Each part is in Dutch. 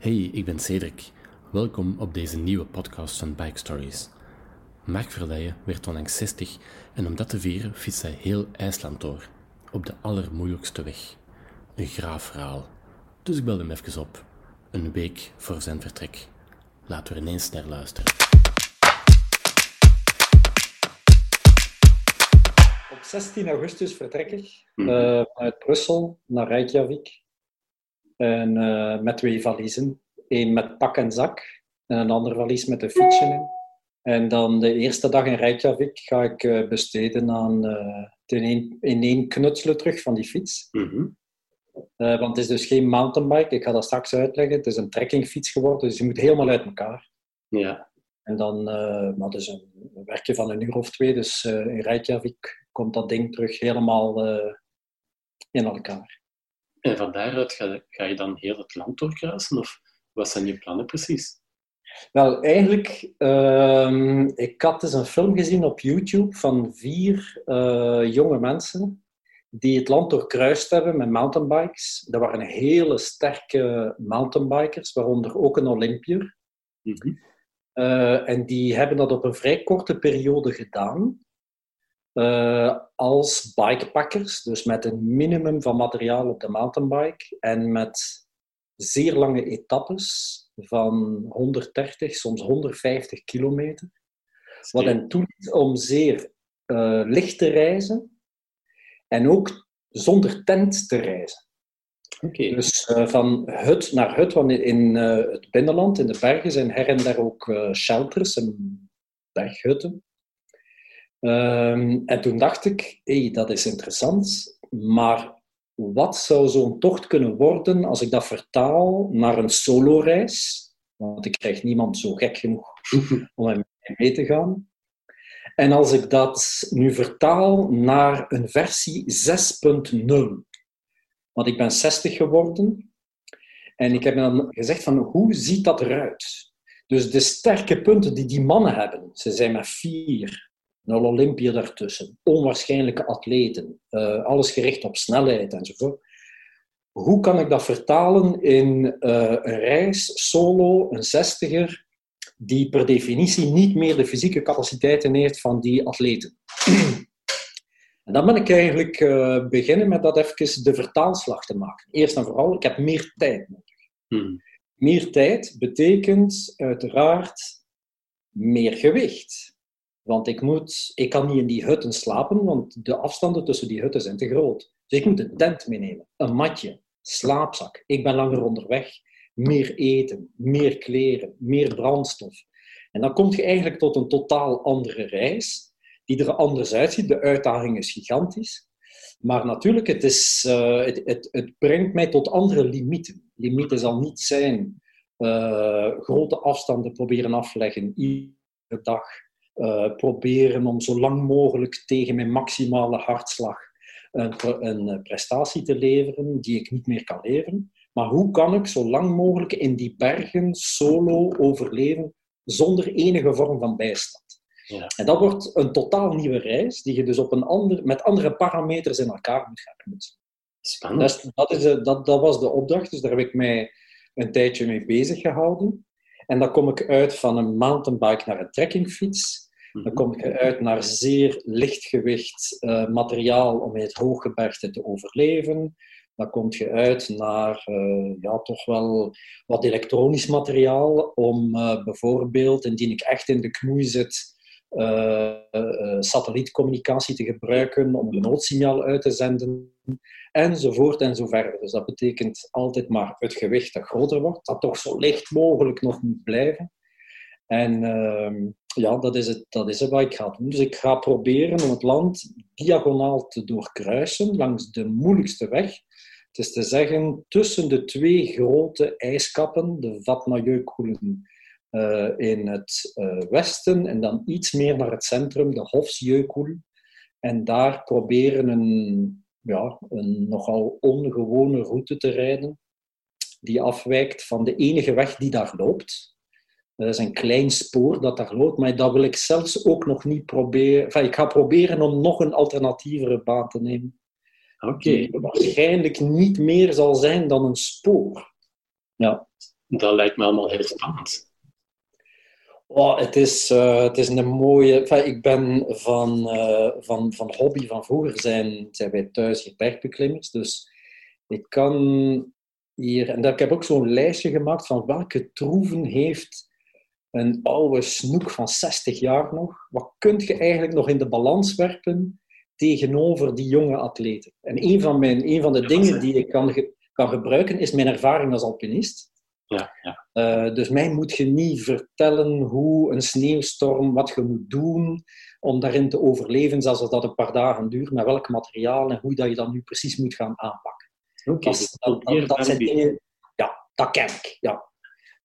Hey, ik ben Cedric. Welkom op deze nieuwe podcast van Bike Stories. Mark Verleijen werd onlangs 60 en om dat te vieren fietst hij heel IJsland door. Op de allermoeilijkste weg. Een graaf verhaal. Dus ik belde hem even op. Een week voor zijn vertrek. Laten we er ineens naar luisteren. Op 16 augustus vertrek ik uh, vanuit Brussel naar Reykjavik. En, uh, met twee valiezen. Eén met pak en zak en een ander valies met een fietsje in. En dan de eerste dag in Reykjavik ga ik uh, besteden aan uh, ineen knutselen terug van die fiets. Mm -hmm. want het is dus geen mountainbike, ik ga dat straks uitleggen. Het is een trekkingfiets geworden, dus je moet helemaal uit elkaar. Ja. En dan, maar het is een, een werkje van een uur of twee, dus in Reykjavik komt dat ding terug helemaal in elkaar. En van daaruit ga, ga, je dan heel het land doorkruisen? Of wat zijn je plannen precies? Wel, eigenlijk, uh, ik had dus een film gezien op YouTube van vier uh, jonge mensen die het land doorkruist hebben met mountainbikes. Dat waren hele sterke mountainbikers, waaronder ook een Olympier. Mm -hmm. uh, en die hebben dat op een vrij korte periode gedaan. Uh, als bikepackers, dus met een minimum van materiaal op de mountainbike en met zeer lange etappes van 130, soms 150 kilometer. Wat hen toeliet om zeer uh, licht te reizen en ook zonder tent te reizen. Okay. Dus uh, van hut naar hut, want in uh, het binnenland, in de bergen, zijn her en daar ook shelters en berghutten. Um, en toen dacht ik, hey, dat is interessant, maar wat zou zo'n tocht kunnen worden als ik dat vertaal naar een solo-reis? Want ik krijg niemand zo gek genoeg om mee te gaan. En als ik dat nu vertaal naar een versie 6.0, want ik ben 60 geworden en ik heb dan gezegd van hoe ziet dat eruit? Dus de sterke punten die die mannen hebben, ze zijn maar vier, een Olympia daartussen, onwaarschijnlijke atleten, uh, alles gericht op snelheid enzovoort. Hoe kan ik dat vertalen in uh, een reis, solo, een zestiger, die per definitie niet meer de fysieke capaciteiten heeft van die atleten? en dan ben ik eigenlijk uh, beginnen met dat even de vertaalslag te maken. Eerst en vooral, ik heb meer tijd nodig. Hmm. Meer tijd betekent uiteraard meer gewicht. Want ik, moet, ik kan niet in die hutten slapen, want de afstanden tussen die hutten zijn te groot. Dus ik moet een tent meenemen, een matje, slaapzak. Ik ben langer onderweg. Meer eten, meer kleren, meer brandstof. En dan kom je eigenlijk tot een totaal andere reis, die er anders uitziet. De uitdaging is gigantisch. Maar natuurlijk, het, is, uh, het, het, brengt mij tot andere limieten. Limieten zal niet zijn uh, grote afstanden proberen afleggen iedere dag uh, proberen om zo lang mogelijk tegen mijn maximale hartslag een, een, prestatie te leveren die ik niet meer kan leveren. Maar hoe kan ik zo lang mogelijk in die bergen solo overleven zonder enige vorm van bijstand? Ja. En dat wordt een totaal nieuwe reis die je dus op een ander, met andere parameters in elkaar moet gaan. Spannend. Dat, dat, is, dat, dat was de opdracht, dus daar heb ik mij een tijdje mee bezig gehouden. En dan kom ik uit van een mountainbike naar een trekkingfiets. Dan mhm. kom je uit naar zeer lichtgewicht uh, materiaal om in het hooggebergte te overleven. Dan kom je uit naar uh, ja, toch wel wat elektronisch materiaal om uh, bijvoorbeeld, indien ik echt in de knoei zit, satellietcommunicatie te gebruiken om een noodsignaal uit te zenden, enzovoort en zo verder. Dus dat betekent altijd maar het gewicht dat groter wordt, dat toch zo licht mogelijk nog moet blijven. En ehm, ja, dat is, het, dat is wat ik ga doen. Dus ik ga proberen om het land diagonaal te doorkruisen langs de moeilijkste weg. Het is te zeggen, tussen de twee grote ijskappen, de Vatnajökull uh, in het uh, westen en dan iets meer naar het centrum, de Hofsjökull. En daar proberen een, ja, een nogal ongewone route te rijden, die afwijkt van de enige weg die daar loopt. Dat is een klein spoor dat daar loopt, maar dat wil ik zelfs ook nog niet proberen. Enfin, ik ga proberen om nog een alternatievere baan te nemen. Oké. Okay. Waarschijnlijk niet meer zal zijn dan een spoor. Ja. dat lijkt me allemaal heel spannend. Oh, het, is, uh, het is een mooie... Enfin, ik ben van, uh, van, van hobby van vroeger zijn, zijn wij thuis hier bergbeklimmers. Dus ik kan hier... En daar, ik heb ook zo'n lijstje gemaakt van welke troeven heeft een oude snoek van 60 jaar nog. Wat kun je eigenlijk nog in de balans werpen tegenover die jonge atleten? En een van, mijn, een van de dingen die ik kan, kan gebruiken is mijn ervaring als alpinist. Ja, ja. Uh, dus mij moet je niet vertellen hoe een sneeuwstorm, wat je moet doen om daarin te overleven, zelfs als dat een paar dagen duurt, met welk materiaal en hoe dat je dat nu precies moet gaan aanpakken. Okay, dat, dat, dat, dat zijn dingen, ja, dat ken ik. Ja.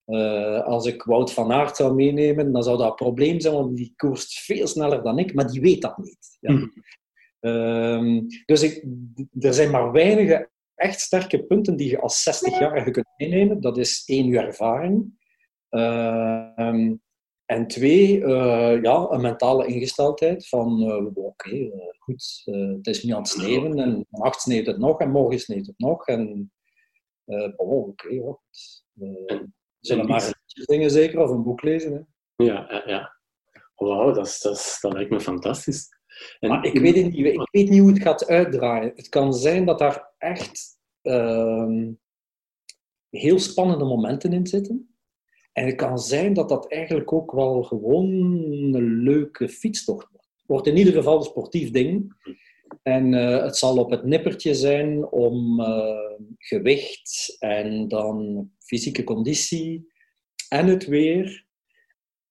Uh, als ik Wout van Aert zou meenemen, dan zou dat een probleem zijn, want die koerst veel sneller dan ik, maar die weet dat niet. Ja. Mm. Uh, dus ik, er zijn maar weinige echt sterke punten die je als 60-jarige kunt meenemen. Dat is één, je ervaring. Uh, en twee, uh, ja, een mentale ingesteldheid van, uh, oké, okay, goed, het is nu aan het sneeuwen en vannacht sneeuwt het nog en morgen sneeuwt het nog. En oh, oké, okay, we zullen maar dingen zeker of een boek lezen. Hè? Ja, ja, ja. Wauw, dat, dat, dat lijkt me fantastisch. En, maar ik weet, niet, ik weet niet hoe het gaat uitdraaien. Het kan zijn dat daar echt uh, heel spannende momenten in zitten. En het kan zijn dat dat eigenlijk ook wel gewoon een leuke fietstocht wordt. Het wordt in ieder geval een sportief ding. En uh, het zal op het nippertje zijn om uh, gewicht en dan fysieke conditie en het weer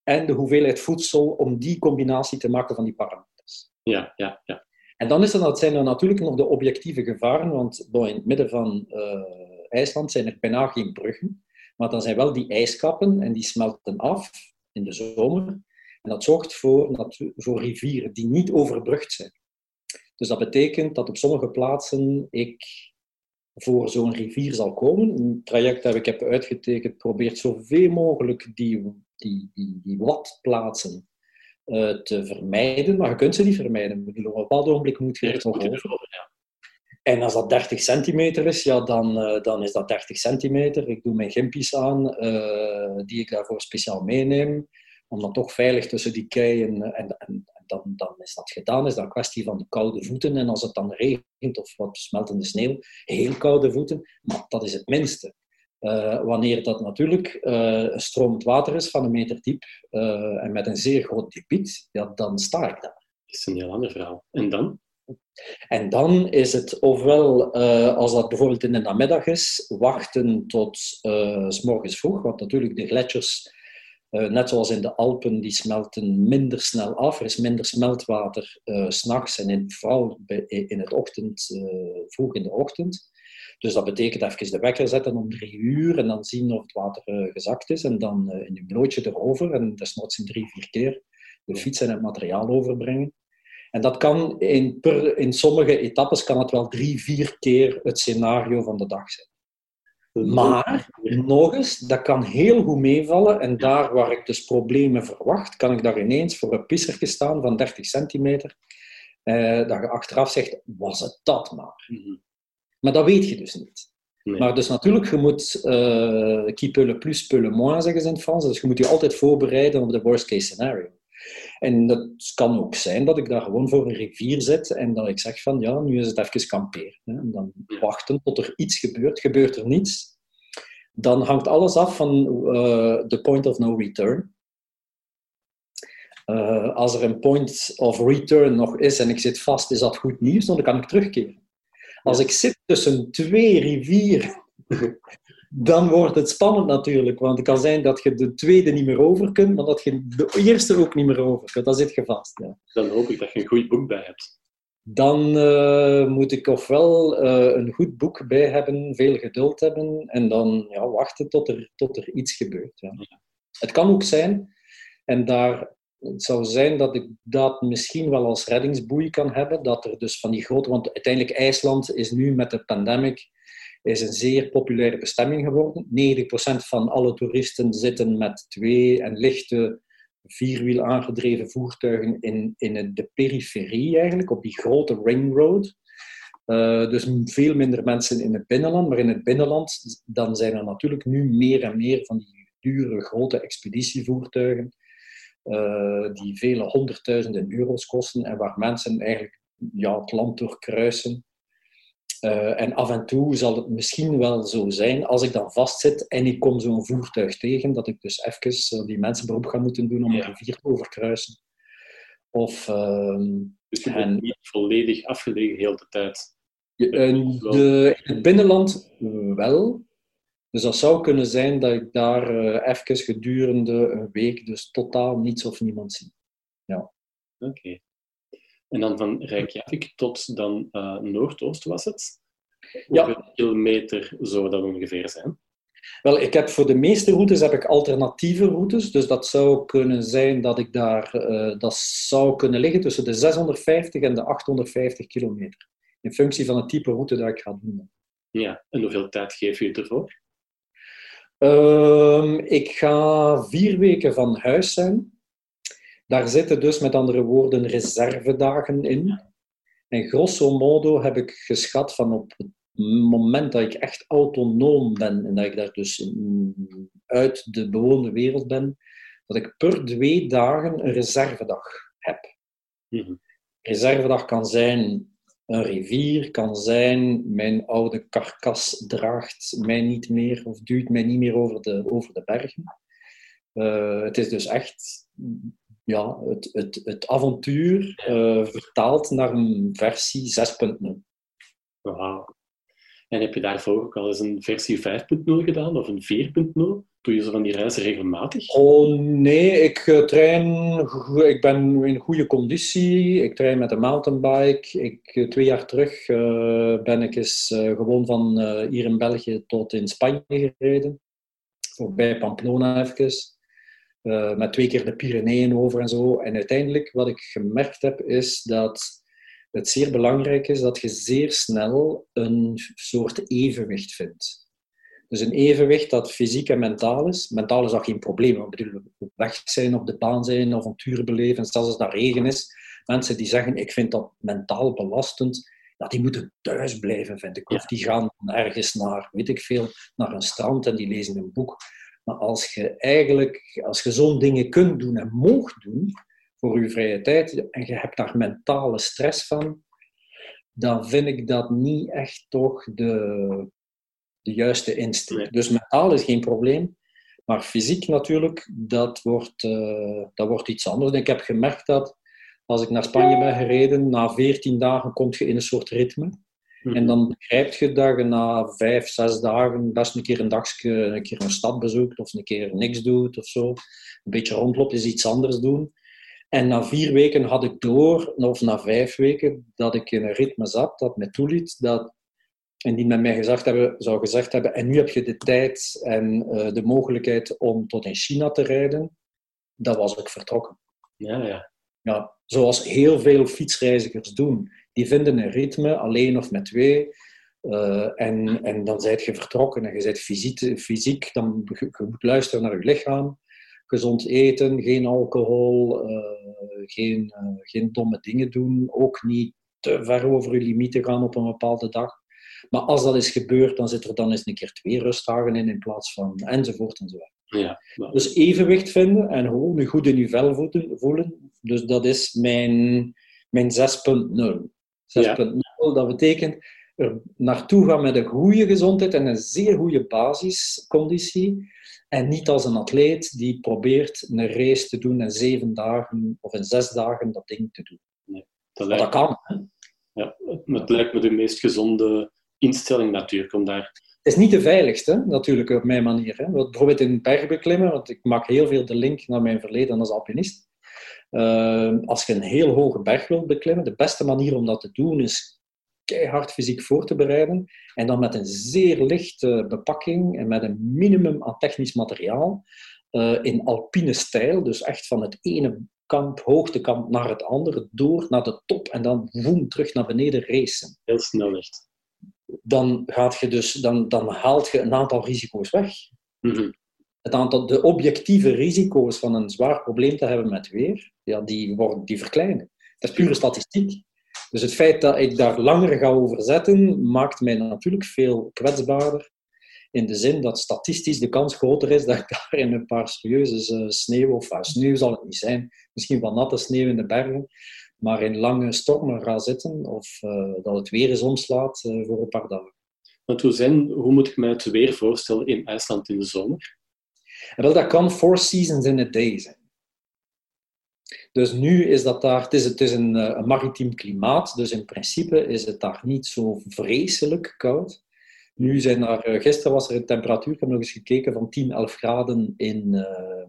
en de hoeveelheid voedsel om die combinatie te maken van die parameters. Ja, ja, ja. En dan is er, dat zijn er natuurlijk nog de objectieve gevaren, want in het midden van uh, IJsland zijn er bijna geen bruggen. Maar dan zijn wel die ijskappen en die smelten af in de zomer. En dat zorgt voor, voor rivieren die niet overbrugd zijn. Dus dat betekent dat op sommige plaatsen ik voor zo'n rivier zal komen. Een traject dat ik heb uitgetekend probeert zoveel mogelijk die, die, die, die watplaatsen uh, te vermijden, maar je kunt ze niet vermijden. op een bepaald ogenblik moet je er over. Ja. En als dat 30 centimeter is, ja, dan, uh, dan is dat 30 centimeter. Ik doe mijn gimpies aan, uh, die ik daarvoor speciaal meeneem, om dan toch veilig tussen die keien en, en, en dan, dan, is dat gedaan. Is dat een kwestie van de koude voeten. En als het dan regent of wat smeltende sneeuw, heel koude voeten. Maar dat is het minste. Uh, wanneer dat natuurlijk uh, stromend water is van een meter diep uh, en met een zeer groot debiet, ja, dan sta ik daar. Dat is een heel ander verhaal. En dan? En dan is het ofwel, als dat bijvoorbeeld in de namiddag is, wachten tot s morgens vroeg, want natuurlijk de gletsjers, net zoals in de Alpen, die smelten minder snel af. Er is minder smeltwater s s'nachts en in, vooral in het ochtend, vroeg in de ochtend. Dus dat betekent even de wekker zetten om drie uur en dan zien of het water gezakt is. En dan in je blootje erover en desnoods in drie, vier keer de fiets en het materiaal overbrengen. En dat kan in, per, in sommige etappes kan het wel drie, vier keer het scenario van de dag zijn. Maar, nog eens, dat kan heel goed meevallen. En daar waar ik dus problemen verwacht, kan ik daar ineens voor een pissertje staan van 30 centimeter. Eh, dat je achteraf zegt, was het dat maar. Mm maar dat weet je dus niet. Maar dus natuurlijk, je moet uh, qui peut le plus, peut le moins, zeggen ze in het Frans. Dus je moet je altijd voorbereiden op de worst case scenario. En dat kan ook zijn dat ik daar gewoon voor een rivier zit en dat ik zeg van, ja, nu is het even kamperen. Hè. En dan wachten tot er iets gebeurt. Gebeurt er niets, dan hangt alles af van uh, the point of no return. Uh, als er een point of return nog is en ik zit vast, is dat goed nieuws, dan kan ik terugkeren. Als ik zit tussen twee rivieren, dan wordt het spannend natuurlijk. Want het kan zijn dat je de tweede niet meer over kunt, maar dat je de eerste ook niet meer over kunt. Dan zit je vast. Ja. Dan hoop ik dat je een goed boek bij hebt. Dan uh, moet ik ofwel uh, een goed boek bij hebben, veel geduld hebben en dan ja, wachten tot er, tot er iets gebeurt. Ja. Het kan ook zijn, en daar het zou zijn dat ik dat misschien wel als reddingsboei kan hebben. Dat er dus van die grote... Want uiteindelijk IJsland is nu met de pandemic is een zeer populaire bestemming geworden. 90% van alle toeristen zitten met twee en lichte vierwiel aangedreven voertuigen in, in de periferie eigenlijk, op die grote ring road. Uh, dus veel minder mensen in het binnenland. Maar in het binnenland dan zijn er natuurlijk nu meer en meer van die dure grote expeditievoertuigen. Uh, die vele honderdduizenden euro's kosten en waar mensen eigenlijk ja, het land doorkruisen. Uh, en af en toe zal het misschien wel zo zijn, als ik dan vastzit en ik kom zo'n voertuig tegen, dat ik dus even die mensen beroep ga moeten doen om ja. een rivier te overkruisen. Of, uh, dus je bent niet volledig afgelegen heel de tijd? de, in het binnenland wel. Dus dat zou kunnen zijn dat ik daar even gedurende een week dus totaal niets of niemand zie. Ja. Oké. En dan van Reykjavik tot dan uh, Noordoost was het? Hoeveel ja. kilometer zou dat ongeveer zijn? Wel, ik heb voor de meeste routes heb ik alternatieve routes. Dus dat zou kunnen zijn dat ik daar, uh, dat zou kunnen liggen tussen de 650 en de 850 kilometer. In functie van het type route dat ik ga doen. Ja, en hoeveel tijd geef je ervoor? Um, ik ga vier weken van huis zijn. Daar zitten dus met andere woorden reservedagen in. En grosso modo heb ik geschat van op het moment dat ik echt autonoom ben en dat ik daar dus uit de bewoonde wereld ben, dat ik per twee dagen een reservedag heb. Mm Reservedag kan zijn een rivier, kan zijn mijn oude karkas draagt mij niet meer of duwt mij niet meer over de, over de bergen. Uh, het is dus echt ja, het, het, het avontuur uh, vertaald naar een versie 6.0. Wauw. En heb je daarvoor ook al eens een versie 5.0 gedaan of een 4.0? Doe je zo van die reizen regelmatig? Oh nee, ik uh, train, ik ben in goede conditie. Ik train met een mountainbike. Ik, uh, twee jaar terug uh, ben ik eens gewoon van hier in België tot in Spanje gereden. Voorbij Pamplona even. Met twee keer de Pyreneeën over en zo. En uiteindelijk, wat ik gemerkt heb, is dat het zeer belangrijk is dat je zeer snel een soort evenwicht vindt. Dus een evenwicht dat fysiek en mentaal is. Mentaal is dat geen probleem. Ik bedoel, weg zijn, op de baan zijn, avonturen beleven, zelfs als dat regen is. Mensen die zeggen, ik vind dat mentaal belastend, ja, die moeten thuis blijven, vind ik. Of die gaan ergens naar, weet ik veel, naar een strand en die lezen een boek. Maar als je eigenlijk, als je zo'n dingen kunt doen en moogt doen, voor je vrije tijd en je hebt daar mentale stress van, dan vind ik dat niet echt toch de, de juiste insteek. Dus mentaal is geen probleem, maar fysiek natuurlijk, dat wordt, uh, dat wordt iets anders. En ik heb gemerkt dat als ik naar Spanje ben gereden, na 14 dagen kom je in een soort ritme. Mhm. En dan begrijp je dat je na vijf, zes dagen best een keer een dagje een, keer een stad bezoekt of een keer niks doet of zo. Een beetje rondloopt, is iets anders doen. En na vier weken had ik door, of na vijf weken, dat ik in een ritme zat dat me toeliet dat, en die met mij gezegd hebben, zou gezegd hebben, en nu heb je de tijd en uh, de mogelijkheid om tot in China te rijden, dan was ik vertrokken. Ja, ja. Ja, zoals heel veel fietsreizigers doen. Die vinden een ritme, alleen of met twee, uh, en, en dan zijt je vertrokken en je bent fysiek, fysiek dan je, je moet luisteren naar je lichaam gezond eten, geen alcohol, uh, geen, uh, geen domme dingen doen, ook niet te ver over je limieten gaan op een bepaalde dag. Maar als dat is gebeurd, dan zit er dan eens een keer twee rustdagen in in plaats van enzovoort enzovoort. Ja, Dus evenwicht vinden en gewoon een goed in je vel voelen. Dus dat is mijn, mijn 6.0. 6.0, ja. dat betekent er naartoe gaan met een goede gezondheid en een zeer goede basisconditie. En niet als een atleet die probeert een race te doen in zeven dagen of in zes dagen dat ding te doen. Nee, dat, lijkt... dat kan. Ja, het lijkt me de meest gezonde instelling natuurlijk om daar... Het is niet de veiligste, natuurlijk, op mijn manier. Hè. Bijvoorbeeld in bergbeklimmen, want ik maak heel veel de link naar mijn verleden als alpinist. Uh, als je een heel hoge berg wilt beklimmen, de beste manier om dat te doen is keihard fysiek voor te bereiden. En dan met een zeer lichte bepakking en met een minimum aan technisch materiaal. Uh, in alpine stijl, dus echt van het ene kamp, hoogtekamp naar het andere, door naar de top en dan woem, terug naar beneden racen. Heel snel echt. Dan, gaat je dus, dan, dan haalt je een aantal risico's weg. Mm Het aantal, de objectieve risico's van een zwaar probleem te hebben met weer, ja, die, worden, die verkleinen. Dat is pure statistiek. Dus het feit dat ik daar langer ga over zetten, maakt mij natuurlijk veel kwetsbaarder. In de zin dat statistisch de kans groter is dat ik daar in een paar serieuze sneeuw, of uh, sneeuw zal het niet zijn, misschien wat natte sneeuw in de bergen, maar in lange stormen ga zitten of uh, dat het weer eens omslaat uh, voor een paar dagen. Want hoe, zijn, hoe moet ik mij het weer voorstellen in IJsland in de zomer? En dat kan four seasons in a day zijn. Dus nu is dat daar, het is, het is een, eh, een maritiem klimaat, dus in principe is het daar niet zo vreselijk koud. Nu zijn er, gisteren was er een temperatuur, ik heb nog eens gekeken, van 10, 11 graden in, uh,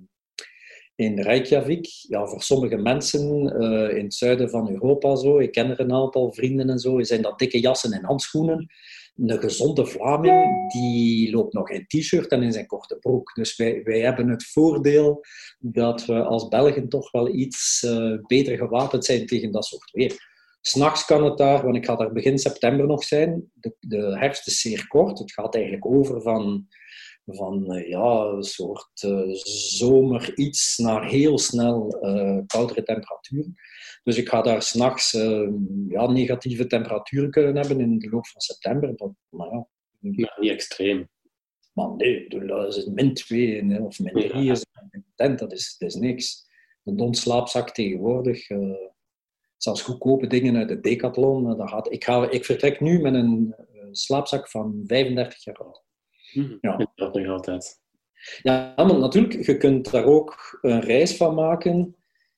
in Reykjavik. Ja, voor sommige mensen in het zuiden van Europa zo, ik ken er een aantal vrienden en zo, zijn dat dikke jassen en handschoenen. Een gezonde Vlaming, die loopt nog in t-shirt en in zijn korte broek. Dus wij, wij hebben het voordeel dat we als Belgen toch wel iets uh, beter gewapend zijn tegen dat soort weer. S'nachts kan het daar, want ik ga daar begin september nog zijn. De, de herfst is zeer kort. Het gaat eigenlijk over van van uh, ja, een soort uh, zomer iets naar heel snel uh, koudere temperaturen. Dus ik ga daar s'nachts ja, negatieve temperaturen kunnen hebben in de loop van september. Maar ja, niet extreem. Maar nee, dat is min 2 of min 3 ja. is tent, dat is, dat is niks. Een donslaapzak tegenwoordig, zelfs goedkope dingen uit de decathlon. Dat gaat, ik, ga, ik vertrek nu met een slaapzak van 35 jaar oud. Mm, ja. Dat nog altijd. Ja, maar natuurlijk, je kunt daar ook een reis van maken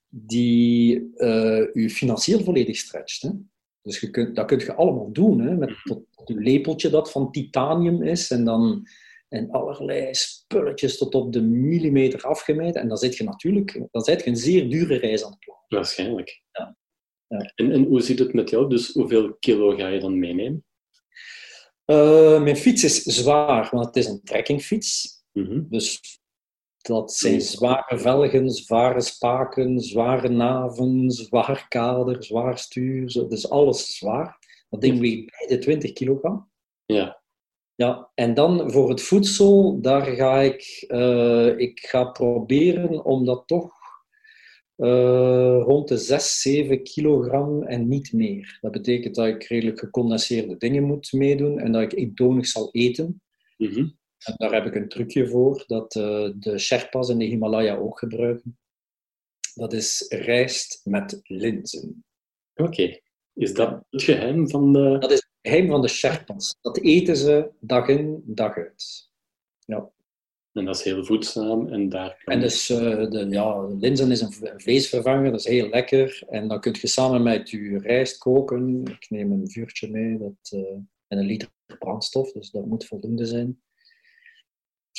die uh, je financieel volledig stretcht. Hè? Dus je kunt, dat kun je allemaal doen, hè? met tot een lepeltje dat van titanium is en dan en allerlei spulletjes tot op de millimeter afgemeten. En dan zit je natuurlijk dan zit je een zeer dure reis aan het plannen. Waarschijnlijk. Ja. ja. En, en hoe zit het met jou? Dus hoeveel kilo ga je dan meenemen? Uh, mijn fiets is zwaar, want het is een trekkingfiets. Mm Dus dat zijn zware velgen, zware spaken, zware naven, zwaar kader, zwaar stuur. Dus alles zwaar. Dat ding weegt bij de 20 kilogram. Ja. Ja, en dan voor het voedsel, daar ga ik, uh, ik ga proberen om dat toch uh, rond de 6, 7 kilogram en niet meer. Dat betekent dat ik redelijk gecondenseerde dingen moet meedoen en dat ik eentonig zal eten. Mm -hmm. En daar heb ik een trucje voor, dat uh, de Sherpas in de Himalaya ook gebruiken. Dat is rijst met linzen. Oké. Okay. Is dat het geheim van de... Dat is het geheim van de Sherpas. Dat eten ze dag in, dag uit. En dat is heel voedzaam. En, daar kan... en dus uh, de, ja, linzen is een vleesvervanger, dat is heel lekker. En dan kun je samen met je rijst koken. Ik neem een vuurtje mee dat, uh, en een liter brandstof, dus dat moet voldoende zijn.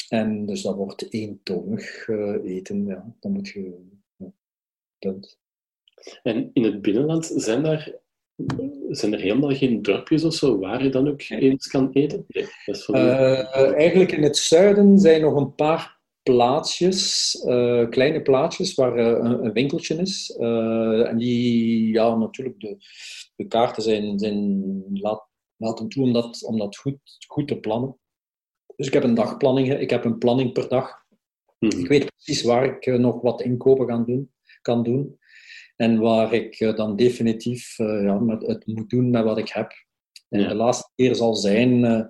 En dus dat wordt eentonig uh, eten, ja. Dan moet je... Ja, punt. En in het binnenland zijn daar zijn er helemaal geen dorpjes of zo waar je dan ook eens kan eten? Nee, uh, eigenlijk in het zuiden zijn nog een paar plaatsjes, uh, kleine plaatsjes, waar uh, een, een, winkeltje is. en die, ja, natuurlijk, de, de kaarten zijn, zijn laat, laten toe om dat, om dat goed, goed te plannen. Dus ik heb een dagplanning, ik heb een planning per dag. Hmm. Ik weet precies waar ik nog wat inkopen kan doen. Kan doen. En waar ik eh, dan definitief uh, ja, met, het moet doen met wat ik heb. En de laatste keer zal zijn, uh,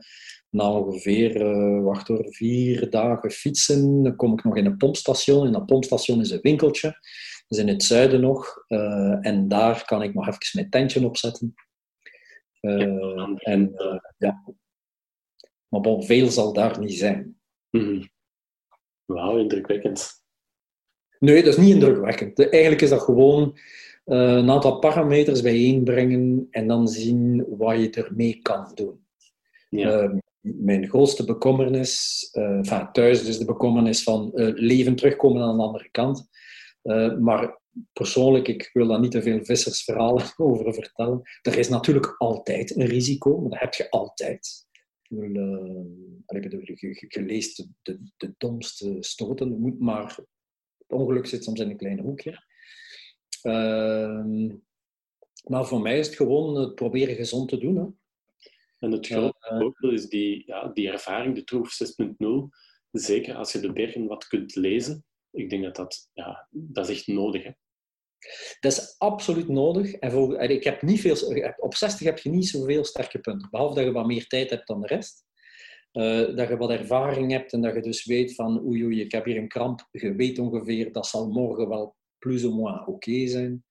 na ongeveer wacht door vier dagen fietsen, dan kom ik nog in een pompstation. En dat pompstation is een winkeltje. Dus in het zuiden nog. en daar kan ik nog even mijn tentje opzetten. en ja. Maar bon, veel zal daar niet zijn. Mm -hmm. Wauw, indrukwekkend. Nee, dat is niet indrukwekkend. Eigenlijk is dat gewoon uh, een aantal parameters bijeenbrengen en dan zien wat je ermee kan doen. Ja. Uh, mijn grootste bekommernis, uh, enfin, thuis dus de bekommernis van leven terugkomen aan de andere kant. maar persoonlijk, ik wil daar niet te veel vissersverhalen over vertellen. Er is natuurlijk altijd een risico, maar dat heb je altijd. Ik bedoel, je, je, leest de, de, de domste stoten, moet maar ongeluk zit soms in een klein hoekje. Uh, maar voor mij is het gewoon het proberen gezond te doen. Hè. En het grote uh, voordeel is die, ja, die ervaring, de Troef 6.0. Zeker als je de bergen wat kunt lezen. Ik denk dat dat, ja, dat is echt nodig. Hè. Dat is absoluut nodig. En voor, ik heb niet veel, op 60 heb je niet zoveel sterke punten. Behalve dat je wat meer tijd hebt dan de rest. Uh, dat je wat ervaring hebt en dat je dus weet van oei oei, ik heb hier een kramp. Je weet ongeveer, dat zal morgen wel plus of moins oké zijn.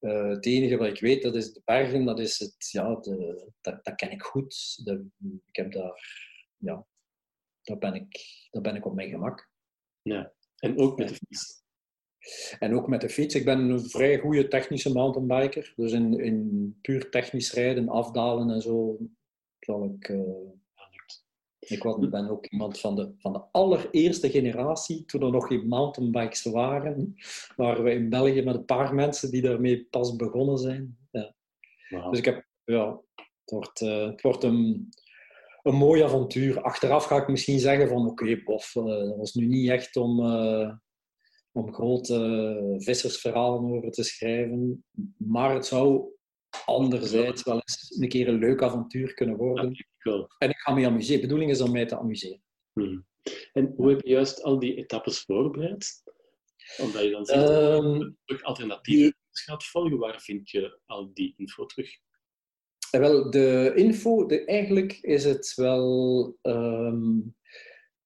Uh, het enige wat ik weet, dat is de bergen, dat is het, ja, de, dat, dat ken ik goed. De, ik heb daar, ja, daar ben ik, daar ben ik op mijn gemak. Ja, en ook met de fiets. En ook met de fiets. Ik ben een vrij goede technische mountainbiker. Dus in, in puur technisch rijden, afdalen en zo, zal ik... Uh, ik was, ben ook iemand van de, van de allereerste generatie, toen er nog geen mountainbikes waren. Waren we in België met een paar mensen die daarmee pas begonnen zijn. Ja. Dus ik heb, ja, het wordt, uh, het wordt een, een mooi avontuur. Achteraf ga ik misschien zeggen van oké, okay, bof, uh, dat was nu niet echt om, uh, om grote vissersverhalen over te schrijven. Maar het zou anderzijds wel eens een keer een leuk avontuur kunnen worden. En ik ga me amuseren. De bedoeling is om mij te amuseren. Hmm. En hoe heb je juist al die etappes voorbereid? Omdat je dan zegt um, dat alternatieve gaat volgen. Waar vind je al die info terug? Eh, wel, de info, de, eigenlijk is het wel. Um,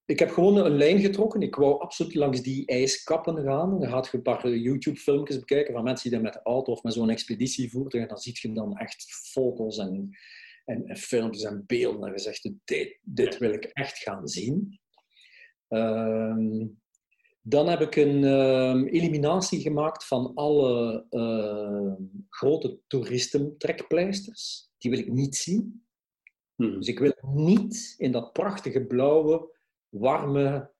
ik heb gewoon een lijn getrokken. Ik wou absoluut langs die ijskappen gaan. Dan gaat je een paar YouTube-filmpjes bekijken van mensen die dat met de auto of met zo'n expeditie voeren. En dan zie je dan echt foto's en, en, en filmpjes en beelden. En je zegt, dit, dit wil ik echt gaan zien. Uh, dan heb ik een uh, eliminatie gemaakt van alle uh, grote toeristentrekpleisters. Die wil ik niet zien. Hmm. Dus ik wil niet in dat prachtige blauwe warme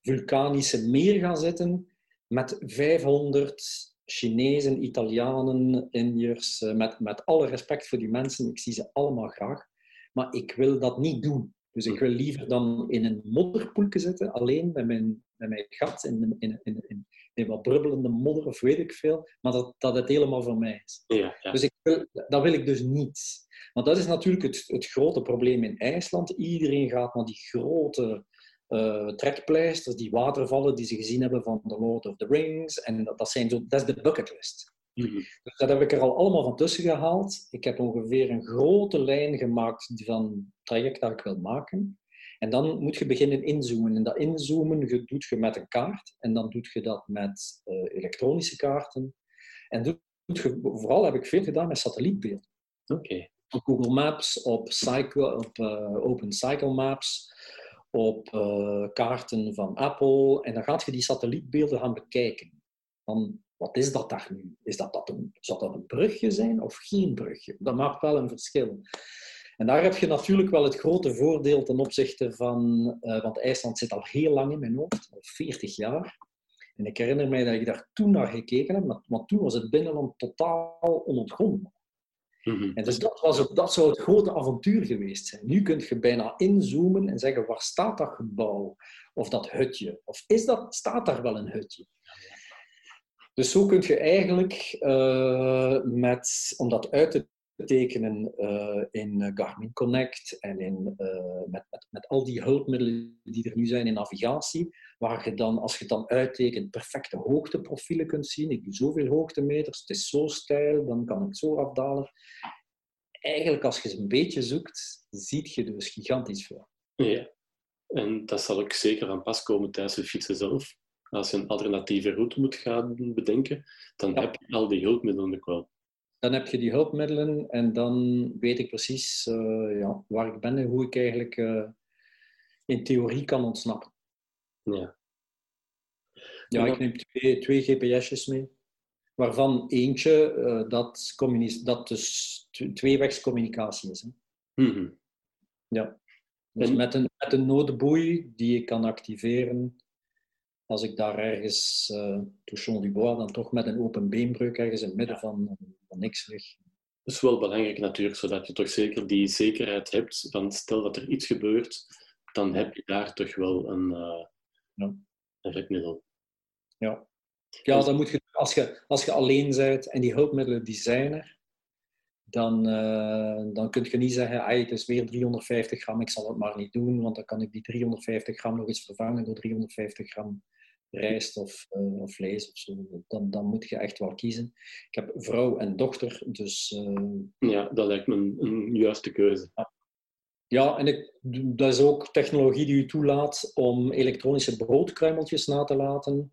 vulkanische meer gaan zitten met 500 Chinezen, Italianen, Indiërs, eh, met, met alle respect voor die mensen, ik zie ze allemaal graag, maar ik wil dat niet doen. Dus ik wil liever dan in een modderpoelke zitten, alleen met mijn, met mijn gat in, in, in, in, in wat brubbelende modder of weet ik veel, maar dat, dat het helemaal voor mij is. Ja, ja. Dus ik wil, dat wil ik dus niet. Want dat is natuurlijk het, het grote probleem in IJsland. Iedereen gaat naar die grote uh, trekpleisters, die watervallen die ze gezien hebben van The Lord of the Rings. En dat, dat, zijn zo, dat is de bucketlist. Mm Dus dat heb ik er al allemaal van tussen gehaald. Ik heb ongeveer een grote lijn gemaakt van het traject dat ik wil maken. En dan moet je beginnen inzoomen. En dat inzoomen doe je met een kaart. En dan doe je dat met uh, elektronische kaarten. En doet je, vooral heb ik veel gedaan met satellietbeelden. Oké. Op Google Maps, op, Cycle, op uh, Open Cycle Maps op uh, kaarten van Apple. En dan gaat je die satellietbeelden gaan bekijken. Van, wat is dat daar nu? Is dat, dat een, zou dat een brugje zijn of geen brugje? Dat maakt wel een verschil. En daar heb je natuurlijk wel het grote voordeel ten opzichte van... Uh, want IJsland zit al heel lang in mijn hoofd, al 40 jaar. En ik herinner mij dat ik daar toen naar gekeken heb, want toen was het binnenland totaal onontgonnen. Mhm. En dus dat, was het, dat zou het grote avontuur geweest zijn. Nu kun je bijna inzoomen en zeggen, waar staat dat gebouw? Of dat hutje? Of is dat, staat daar wel een hutje? Dus zo kun je eigenlijk, uh, met, om dat uit te tekenen uh, in Garmin Connect en in, met, met, met al die hulpmiddelen die er nu zijn in navigatie, waar je dan, als je het dan uittekent, perfecte hoogteprofielen kunt zien. Ik doe zoveel hoogtemeters, het is zo steil, dan kan ik zo afdalen. Eigenlijk, als je een beetje zoekt, ziet je dus gigantisch veel. Ja, en dat zal ook zeker van pas komen tijdens het fietsen zelf. Als je een alternatieve route moet gaan bedenken, dan heb je al die hulpmiddelen ook wel dan heb je die hulpmiddelen en dan weet ik precies uh, ja, waar ik ben en hoe ik eigenlijk uh, in theorie kan ontsnappen. Ja. Ja, ik neem twee, twee GPS'jes mee, waarvan eentje uh, dat, dat dus tweewegscommunicatie is. Hè. Mm -hmm. Ja. Dus en... met, een, met een noodboei die ik kan activeren als ik daar ergens, uh, Touchon du Bois, dan toch met een open beenbreuk ergens in het midden van, van niks weg. Dat is wel belangrijk natuurlijk, zodat je toch zeker die zekerheid hebt van stel dat er iets gebeurt, dan heb je daar toch wel een, uh, ja. een redmiddel. Ja, ja dus- dan moet je, als, je, als je alleen bent en die hulpmiddelen die zijn er, dan, uh, dan kun je niet zeggen, het is weer 350 gram, ik zal het maar niet doen, want dan kan ik die 350 gram nog eens vervangen door 350 gram rijst of, uh, of vlees of zo. Dan, dan moet je echt wel kiezen. Ik heb vrouw en dochter, dus... Uh... Ja, dat lijkt me een, een juiste keuze. Ja. Ja, en ik, dat is ook technologie die u toelaat om elektronische broodkruimeltjes na te laten.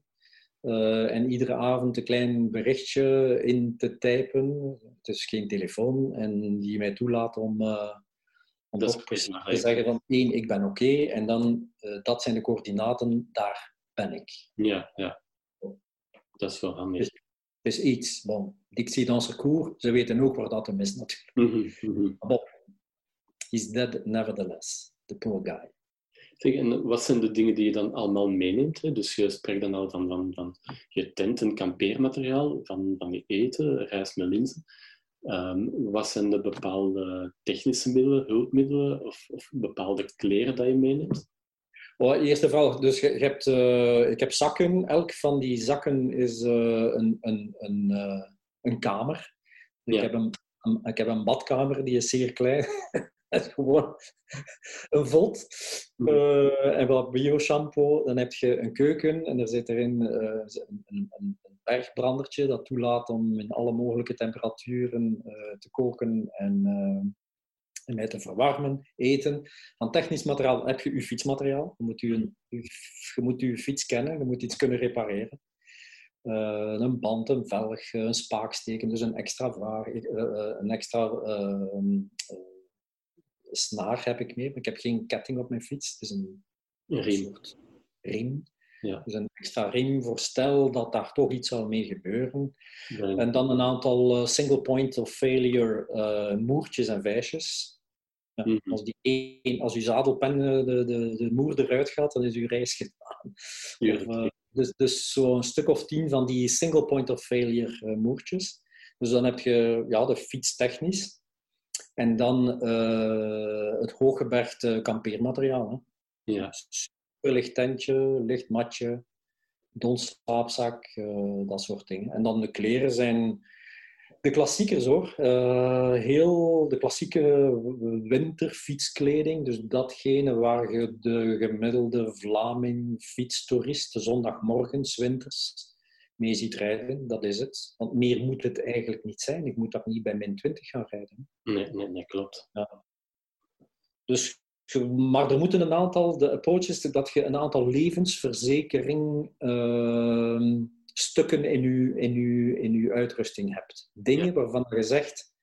Uh, en iedere avond een klein berichtje in te typen. Het is geen telefoon. En die mij toelaat om, uh, om dat te zeggen van één, ik ben oké. Okay, en dan, uh, dat zijn de coördinaten, daar ben ik. Ja, ja. Dat is wel handig. Het is, iets. Bon, dictie dans cours, ze weten ook waar dat hem is natuurlijk. Mm -hmm. Bon, he's dead nevertheless, the poor guy. Zeg, en wat zijn de dingen die je dan allemaal meeneemt? Hè? Dus je spreekt dan al van, van, van je tent en kampeermateriaal, van, van je eten, rijst met linzen. Um, wat zijn de bepaalde technische middelen, hulpmiddelen of, of bepaalde kleren dat je meeneemt? Oh, eerste vraag. Dus je, je hebt, uh, ik heb zakken. Elk van die zakken is uh, een, een, een, uh, een kamer. Ik, heb een, een, ik heb een badkamer, die is zeer klein. gewoon een vod uh, en wat bio-shampoo. Dan heb je een keuken en er zit erin uh, een, een, een, bergbrandertje dat toelaat om in alle mogelijke temperaturen uh, te koken en, en mij te verwarmen, eten. Van technisch materiaal heb je je fietsmateriaal. Je moet je, moet je fiets kennen, je moet iets kunnen repareren. een band, een velg, een spaaksteken, dus een extra vraag, een extra snaar heb ik mee, maar ik heb geen ketting op mijn fiets. Het is een, een riem. riem. Ja. Dus een extra riem voor stel dat daar toch iets zou mee gebeuren. Ja. En dan een aantal uh, single point of failure uh, moertjes en vijsjes. Ja, mm -hmm. als, die een, als uw zadelpen uh, de, de, de moer eruit gaat, dan is uw reis gedaan. Of, dus dus zo'n stuk of tien van die single point of failure moertjes. Dus dan heb je ja, de fiets technisch. En dan uh, het hooggebergte kampeermateriaal. Hè. Ja. Super licht tentje, licht matje, donslaapzak, uh, dat soort dingen. En dan de kleren zijn de klassiekers hoor. Uh, heel de klassieke winterfietskleding. Dus datgene waar je de gemiddelde Vlaming fietstoerist zondagmorgens winters mee ziet rijden, dat is het. Want meer moet het eigenlijk niet zijn. Ik moet dat niet bij min 20 gaan rijden. Nee, nee, nee klopt. Ja. Dus, maar er moeten een aantal, de approach is dat je een aantal levensverzekering uh, stukken in je, in, uw, in uw uitrusting hebt. Dingen ja. waarvan je zegt,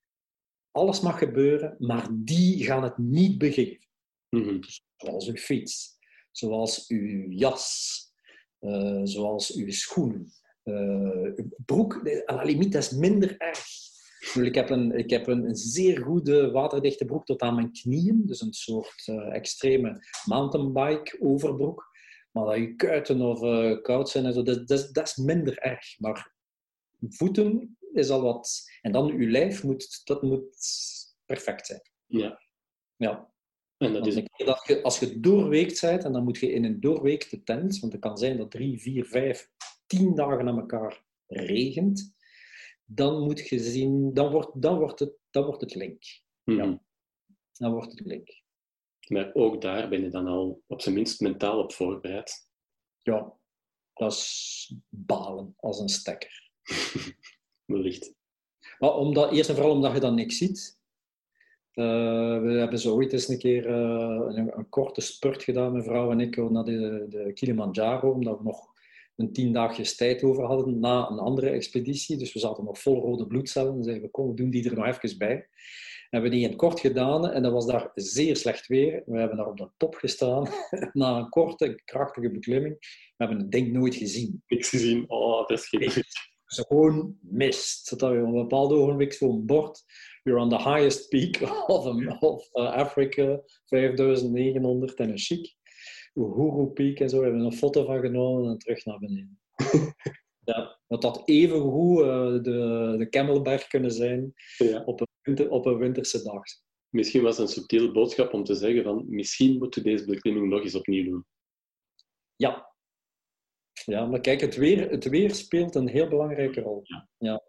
alles mag gebeuren, maar die gaan het niet begeven. Mm -hmm. Zoals uw fiets, zoals uw jas, uh, zoals uw schoenen uh, broek, à la limite, dat is minder erg. Ik heb, een, ik heb een, een, zeer goede waterdichte broek tot aan mijn knieën, dus een soort uh, extreme mountainbike overbroek. Maar dat je kuiten of uh, koud zijn en zo, dat, dat, dat, is minder erg. Maar voeten is al wat. En dan je lijf moet, dat moet perfect zijn. Ja. Ja. En dat is... dat je, als je doorweekt bent, en dan moet je in een doorweekte tent, want het kan zijn dat drie, vier, vijf tien dagen aan elkaar regent, dan moet je zien, dan wordt, dan wordt, het, dan wordt het link. Mm -hmm. ja. Dan wordt het link. Maar ook daar ben je dan al op zijn minst mentaal op voorbereid. Ja, dat is balen als een stekker. Wellicht. Maar omdat, eerst en vooral omdat je dan niks ziet. Uh, we hebben zo ooit eens een keer uh, een, een, korte spurt gedaan, mijn vrouw en ik, naar de, de Kilimanjaro, omdat we nog een tien dagjes tijd over hadden na een andere expeditie. Dus we zaten nog vol rode bloedcellen. En zeiden we, kom, we doen die er nog even bij. We hebben die in het kort gedaan en dat was daar zeer slecht weer. We hebben daar op de top gestaan na een korte, krachtige beklimming. We hebben het ding nooit gezien. Niks gezien. Oh, dat is geen Dus gewoon mist. Dat we op een bepaald ogenblik zo'n bord. We're on the highest peak of, of uh, Africa, 5900 en een chic. Uhuru Peak en zo. We hebben een foto van genomen en terug naar beneden. ja, dat had even goed uh, de, de Camelberg kunnen zijn ja. op, een winter, op een winterse dag. Misschien was het een subtiele boodschap om te zeggen van misschien moeten we deze beklimming nog eens opnieuw doen. Ja. Ja, maar kijk, het weer, het weer speelt een heel belangrijke rol. Ja. ja.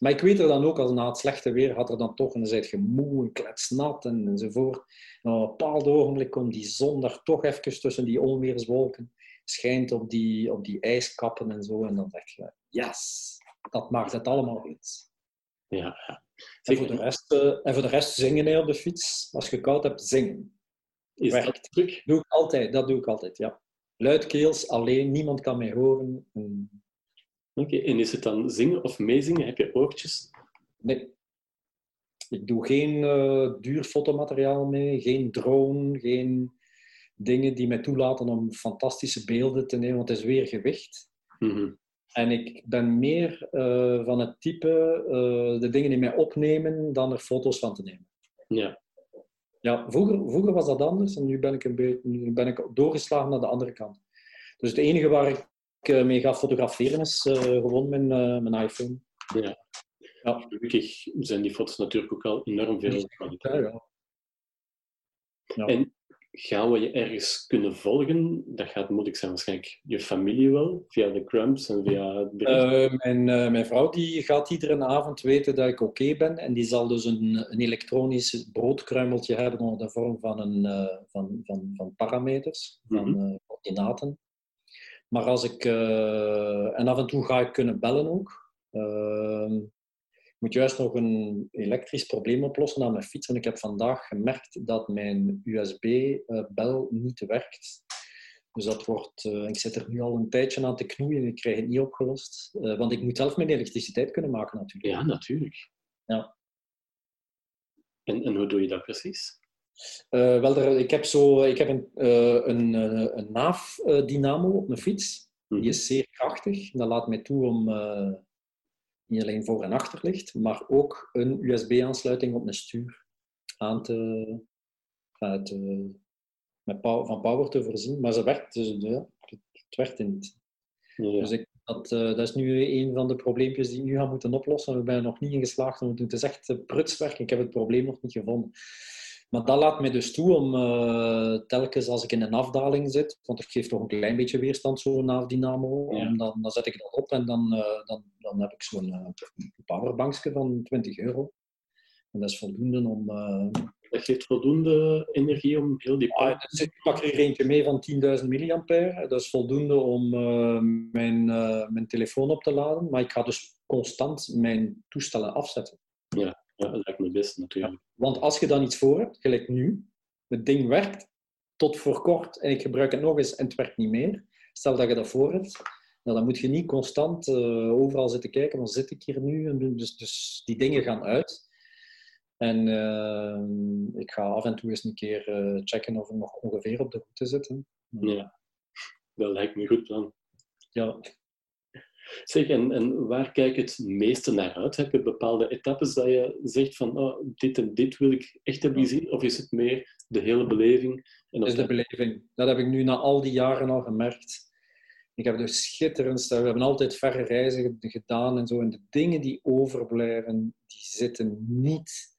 Maar ik weet er dan ook, als na het slechte weer had er dan toch, en dan je moe en kletsnat en, enzovoort. En op een bepaald ogenblik komt die zon daar toch even tussen die onweerswolken. schijnt op die, op die ijskappen en zo. En dan denk je, yes, dat maakt het allemaal goed. Ja, ja. En voor, de rest, uh, en voor de rest zingen hè, op de fiets. Als je koud hebt, zingen. Is Werkt. dat? Doe ik altijd, dat doe ik altijd, ja. Luidkeels, alleen, niemand kan mij horen. En Oké, en is het dan zingen of meezingen? Heb je oortjes? Nee. Ik doe geen eh, duur fotomateriaal mee, geen drone, geen dingen die mij toelaten om fantastische beelden te nemen, want het is weer gewicht. Mhm. En ik ben meer eh, van het type eh, de dingen in mij opnemen dan er foto's van te nemen. Ja, Ja, vroeger, vroeger was dat anders en nu ben ik, een beetje, nu ben ik doorgeslagen naar de andere kant. Dus het enige waar ik eh, mee ga fotograferen is gewoon mijn, mijn iPhone. ja. Ja. Gelukkig zijn die foto's natuurlijk ook al enorm veel kwaliteit. Ja, ja. Ja. En gaan we je ergens kunnen volgen? Dat gaat moeilijk zijn waarschijnlijk je familie wel, via de crumbs en via. Eh, mijn, eh, mijn vrouw die gaat iedere avond weten dat ik oké ben. En die zal dus een, een elektronisch broodkruimeltje hebben onder de vorm van, een, van, van, van parameters, van Mhm. coördinaten. Maar als ik... eh, en af en toe ga ik kunnen bellen ook. Ehm, ik moet juist nog een elektrisch probleem oplossen aan mijn fiets. Want ik heb vandaag gemerkt dat mijn USB-bel niet werkt. Dus dat wordt, eh, ik zit er nu al een tijdje aan te knoeien en ik krijg het niet opgelost. Eh, want ik moet zelf mijn elektriciteit kunnen maken natuurlijk. Ja, natuurlijk. Ja. En, en hoe doe je dat precies? Eh, wel, er- ik heb, zo, ik heb een, eh, een, eh, een naaf-dynamo op mijn fiets. Mhm. Die is zeer krachtig. Dat laat mij toe om niet alleen voor- en achterlicht, maar ook een USB-aansluiting op mijn stuur aan te, aan te- met van power te voorzien. Maar ze werkt, dus ja, het, werkt niet. Ja. Dus ik, dat, dat is nu een van de probleempjes die ik nu ga moeten oplossen. Ik ben er nog niet in geslaagd. om- Het is echt prutswerk. Ik heb het probleem nog niet gevonden. Maar dat laat mij dus toe om eh, telkens als ik in een afdaling zit, want ik geef toch een klein beetje weerstand, zo'n naafdynamo, Ja. en dan, dan zet ik dat op en dan, eh, dan, dan heb ik zo'n eh, powerbankje van 20 euro. En dat is voldoende om... Dat geeft voldoende energie om heel die Ah, dus ik pak er eentje mee van 10.000 milliampère. Dat is voldoende om mijn, mijn telefoon op te laden. Maar ik ga dus constant mijn toestellen afzetten. Ja, dat lijkt me het beste natuurlijk. Want als je dan iets voor hebt, gelijk nu, het ding werkt tot voor kort en ik gebruik het nog eens en het werkt niet meer. Stel dat je dat voor hebt, nou, dan moet je niet constant eh, overal zitten kijken, waar zit ik hier nu? En Dus, dus die dingen gaan uit. En eh, ik ga af en toe eens een keer eh, checken of ik nog ongeveer op de route zit. Ja, dat lijkt me goed plan. Ja, Zeg, en, en waar kijk je het meeste naar uit? Heb je bepaalde etappes dat je zegt van oh, dit en dit wil ik echt hebben gezien? Of is het meer de hele beleving? En is de beleving. Dat heb ik nu na al die jaren al gemerkt. Ik heb de schitterendste... We hebben altijd verre reizen gedaan en zo. En de dingen die overblijven, die zitten niet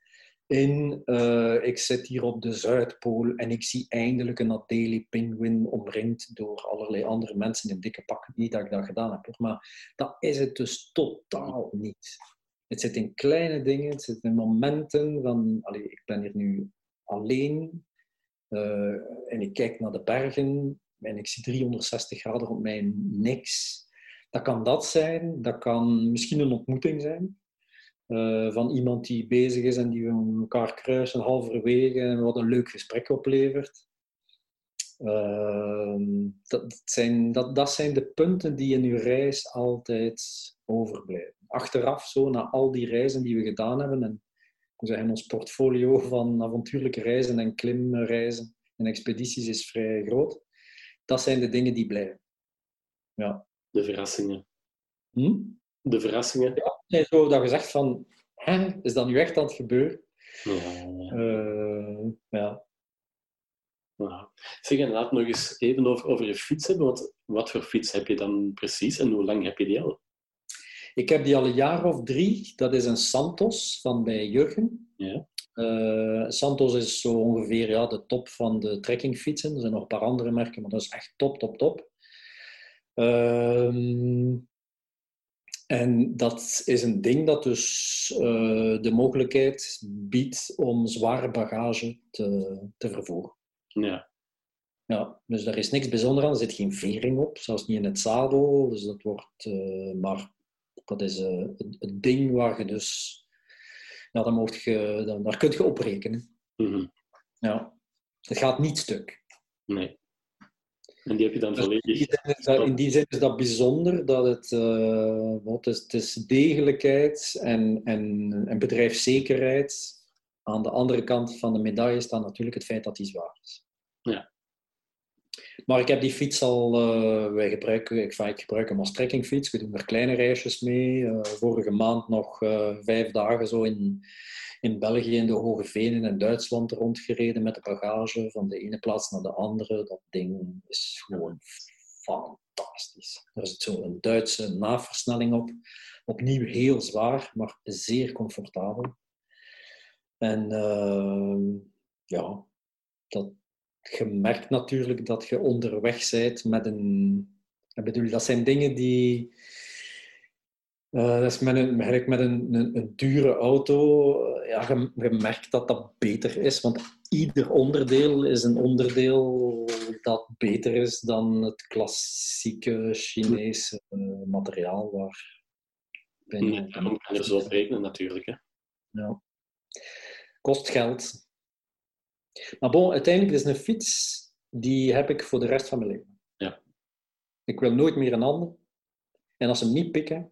in... eh, ik zit hier op de Zuidpool en ik zie eindelijk een Adelie Penguin omringd door allerlei andere mensen in dikke pakken. Niet dat ik dat gedaan heb, maar dat is het dus totaal niet. Het zit in kleine dingen, het zit in momenten van... Allee, ik ben hier nu alleen eh, en ik kijk naar de bergen en ik zie 360 graden op mij niks. Dat kan dat zijn, dat kan misschien een ontmoeting zijn eh, van iemand die bezig is en die we elkaar kruisen halverwege en wat een leuk gesprek oplevert. Ehm, dat, zijn, dat, dat zijn de punten die in uw reis altijd overblijven. Achteraf, zo, na al die reizen die we gedaan hebben, en we zeggen, ons portfolio van avontuurlijke reizen en klimreizen en expedities is vrij groot. Dat zijn de dingen die blijven. Ja. De verrassingen. Hm? De verrassingen. Nee, zo dat je zegt van, hè, is dat nu echt aan het gebeuren? Ja, ja. Eh, ja. Ja. Zeg, laat nog eens even over, over je fiets hebben. Want wat voor fiets heb je dan precies en hoe lang heb je die al? Ik heb die al een jaar of drie. Dat is een Santos van bij Jurgen. Ja. Eh, Santos is zo ongeveer ja, de top van de trekkingfietsen. Er zijn nog een paar andere merken, maar dat is echt top, top, top. Ehm, en dat is een ding dat dus eh, de mogelijkheid biedt om zware bagage te, te vervoeren. Ja. Ja, dus daar is niks bijzonder aan. Er zit geen vering op, zelfs niet in het zadel. Dus dat wordt, uh, maar dat is uh, het, ding waar je dus, ja, dan mocht je, dan, daar kun je op rekenen. Mm Ja, het gaat niet stuk. Nee. En die heb je dan dus volledig... In die, zin is dat bijzonder, dat het, uh, wat is, het is degelijkheid en, en, en bedrijfszekerheid. Aan de andere kant van de medaille staat natuurlijk het feit dat die zwaar is. Ja. Maar ik heb die fiets al, uh, wij gebruiken, ik, ik gebruik hem als trekkingfiets. We doen er kleine reisjes mee. Uh, vorige maand nog vijf dagen zo in, in België, in de Hoge Venen en Duitsland rondgereden met de bagage van de ene plaats naar de andere. Dat ding is gewoon fantastisch. Er zit zo een Duitse naversnelling op. Opnieuw heel zwaar, maar zeer comfortabel. En ehm, ja, dat, je merkt natuurlijk dat je onderweg bent met een... Ik bedoel, dat zijn dingen die... Uh, dat is met een, eigenlijk met een, een, een dure auto. Ja, je, je, merkt dat dat beter is, want ieder onderdeel is een onderdeel dat beter is dan het klassieke Chinese uh, materiaal. Waar ja, kan je er zo op rekenen natuurlijk. Hè? Ja. Kost geld. Maar bon, uiteindelijk is een fiets, die heb ik voor de rest van mijn leven. Ja. Ik wil nooit meer een ander. En als ze hem niet pikken,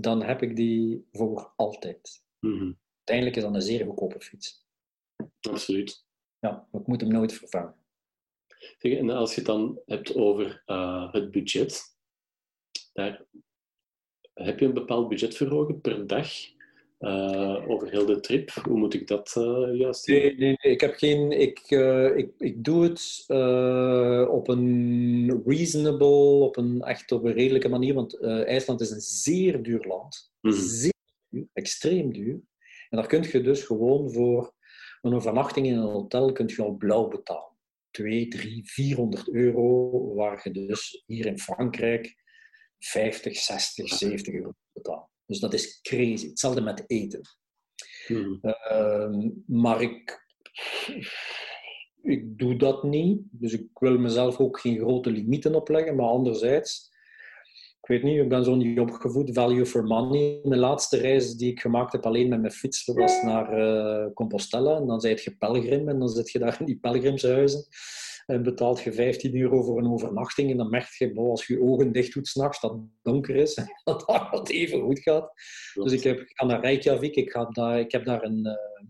dan heb ik die voor altijd. Mm Uiteindelijk is dat een zeer goedkope fiets. Absoluut. Ja, ik moet hem nooit vervangen. En als je het dan hebt over uh, het budget, daar heb je een bepaald budget voor per dag? Uh, over heel de trip? Hoe moet ik dat uh, juist doen? Nee, nee, nee, ik heb geen. Ik, uh, ik, ik doe het op een reasonable, op een echt op een redelijke manier. Want IJsland is een zeer duur land. Mm. Zeer duur, extreem duur. En daar kun je dus gewoon voor een overnachting in een hotel kun je al blauw betalen. 2, 3, 400 euro, waar je dus hier in Frankrijk 50, 60, 70 euro. Dus dat is crazy. Hetzelfde met eten. Hmm. Uh, maar ik, ik doe dat niet. Dus ik wil mezelf ook geen grote limieten opleggen. Maar anderzijds, ik weet niet, ik ben zo niet opgevoed. Value for money. Mijn laatste reis die ik gemaakt heb alleen met mijn fiets was naar uh, Compostela. En dan zei je pelgrim en dan zit je daar in die pelgrimshuizen. En betaalt je 15 euro voor een overnachting. En dan merk je, als je je ogen dicht doet s'nachts, dat het donker is. En dat het even goed gaat. Dus ik, heb, ik ga naar Reykjavik. Ik, ga daar, ik heb daar een, uh,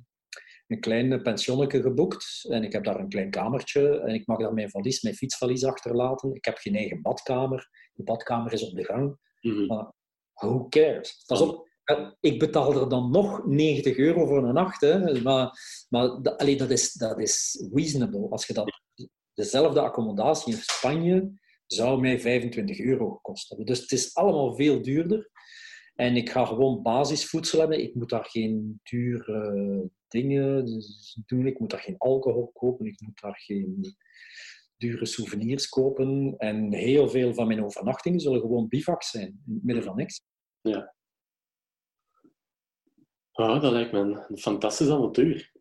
een klein pensionnetje geboekt. En ik heb daar een klein kamertje. En ik mag daar mijn valies, mijn fietsvalies achterlaten. Ik heb geen eigen badkamer. De badkamer is op de gang. Mm -hmm. Maar who cares? Pas op, ik betaal er dan nog 90 euro voor een nacht. Hè. Maar, maar dat, allee, dat, is, dat is reasonable. Als je dat dezelfde accommodatie in Spanje zou mij 25 euro gekost hebben. Dus het is allemaal veel duurder. En ik ga gewoon basisvoedsel hebben. Ik moet daar geen dure dingen doen. Ik moet daar geen alcohol kopen. Ik moet daar geen dure souvenirs kopen. En heel veel van mijn overnachtingen zullen gewoon bivak zijn. In het midden van niks. Ja. Oh, dat lijkt me een fantastisch avontuur.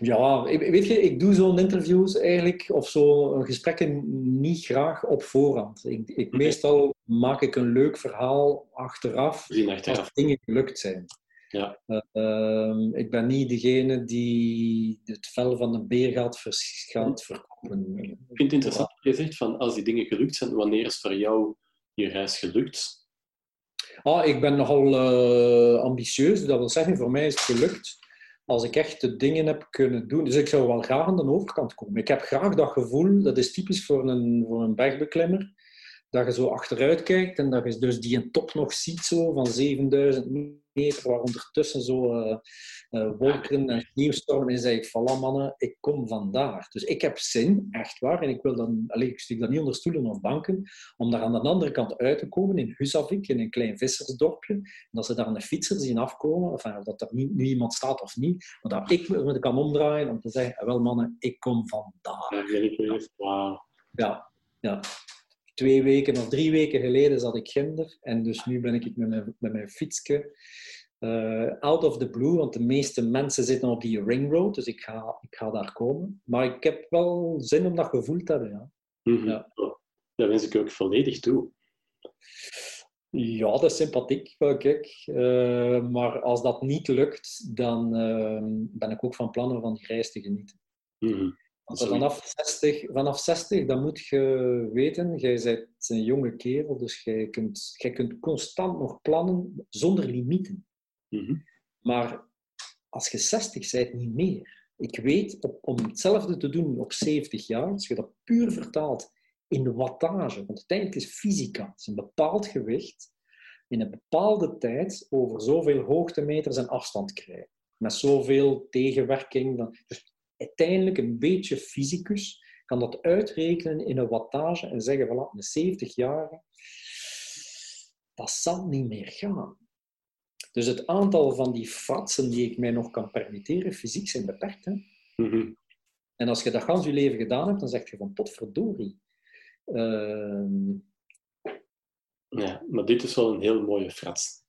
Ja, weet je, ik doe zo'n interviews eigenlijk, of zo'n gesprekken niet graag op voorhand. Ik, ik, meestal maak ik een leuk verhaal achteraf, achteraf. als dingen gelukt zijn. Ja. Uh, uh, ik ben niet degene die het vel van een beer gaat, vers gaat verkopen. Ik vind het interessant dat je zegt, van als die dingen gelukt zijn, wanneer is voor jou je reis gelukt? Ah, ik ben nogal uh, ambitieus, dat wil zeggen, voor mij is het gelukt als ik echt de dingen heb kunnen doen. Dus ik zou wel graag aan de overkant komen. Ik heb graag dat gevoel, dat is typisch voor een, voor een bergbeklimmer, dat je zo achteruit kijkt en dat je dus die een top nog ziet zo van 7000 meter, waar ondertussen zo uh, uh, wolken en sneeuwstormen en zeg ik, voilà mannen, ik kom vandaar. Dus ik heb zin, echt waar, en ik wil dan, allez, ik stuk dat niet onder stoelen of banken, om daar aan de andere kant uit te komen, in Husavik, in een klein vissersdorpje, en dat ze daar een fietser zien afkomen, enfin, of dat er nu, nu iemand staat of niet, maar dat ik me kan omdraaien om te zeggen, wel mannen, ik kom vandaar. Ja, ja twee weken of drie weken geleden zat ik ginder. En dus nu ben ik met mijn, met mijn fietsje Uh, out of the blue, want de meeste mensen zitten op die ringroad, dus ik ga, ik ga daar komen. Maar ik heb wel zin om dat gevoel te hebben, ja. Mm -hmm. ja. Dat wens ik ook volledig toe. Ja, dat is sympathiek, kijk. Uh, maar als dat niet lukt, dan uh, ben ik ook van plan om van die reis te genieten. Mm -hmm. Vanaf, 60, vanaf 60, dan moet je weten, jij bent een jonge kerel, dus jij kunt, jij kunt constant nog plannen zonder limieten. Mm -hmm. Maar als je 60 bent, niet meer. Ik weet, op, om hetzelfde te doen op 70 jaar, als je dat puur vertaalt in de wattage, want uiteindelijk is fysica, het is een bepaald gewicht, in een bepaalde tijd over zoveel hoogtemeters en afstand krijgen. Met zoveel tegenwerking. Dan, dus uiteindelijk een beetje fysicus kan dat uitrekenen in een wattage en zeggen, voilà, een 70-jarige, dat zal niet meer gaan. Dus het aantal van die fratsen die ik mij nog kan permitteren, fysiek, zijn beperkt. Hè? Mm -hmm. En als je dat gans je leven gedaan hebt, dan zeg je van potverdorie. Uh, ja, maar dit is wel een heel mooie frats.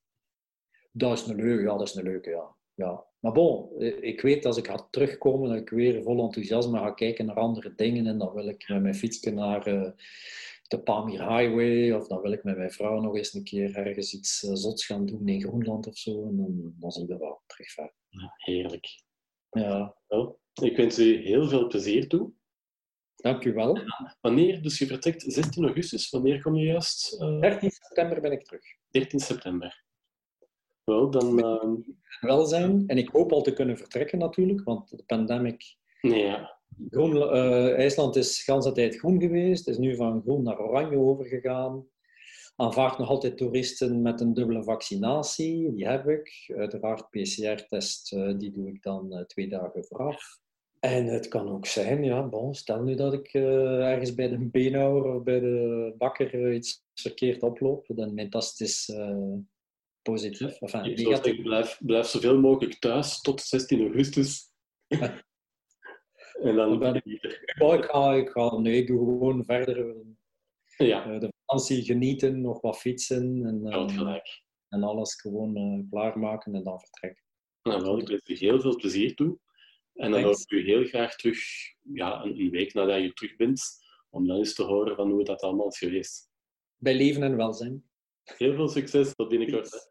Dat is een leuke, ja, dat is een leuke, ja. Ja. Maar bon, ik weet als ik ga terugkomen, dat ik weer vol enthousiasme ga kijken naar andere dingen. En dan wil ik met mijn fietsje naar uh, de Pamir Highway, of dan wil ik met mijn vrouw nog eens een keer ergens iets uh, zots gaan doen in Groenland of zo. En dan, dan zie ik wel terug verder. Ja, heerlijk. Ja. Wel, ik wens u heel veel plezier toe. Dank u wel. Wanneer, dus je vertrekt 16 augustus, wanneer kom je juist? Uh... 13 september ben ik terug. 13 september. Wel, dan... Uh... Welzijn. En ik hoop al te kunnen vertrekken natuurlijk, want de pandemic... Ja. Groen, uh, IJsland is de hele tijd groen geweest, is nu van groen naar oranje overgegaan. Aanvaardt nog altijd toeristen met een dubbele vaccinatie, die heb ik. Uiteraard PCR-test, uh, die doe ik dan twee dagen vooraf. En het kan ook zijn, ja, bon, stel nu dat ik uh, ergens bij de beenhouwer of bij de bakker uh, iets verkeerd oploop, dan mijn test is uh, positief. Enfin, ik zeggen, blijf, blijf zoveel mogelijk thuis tot 16 augustus. en dan ben ik, oh, ik, ga, ik ga, nee, ik doe gewoon verder. Ja. de vakantie genieten, nog wat fietsen en, gelijk. en alles gewoon klaarmaken en dan vertrekken. Nou, wel, ik wens je heel veel plezier toe. En dan hoor ik u heel graag terug, ja, een, een, week nadat je terug bent, om dan eens te horen van hoe dat allemaal is geweest. Bij leven en welzijn. Heel veel succes, tot binnenkort.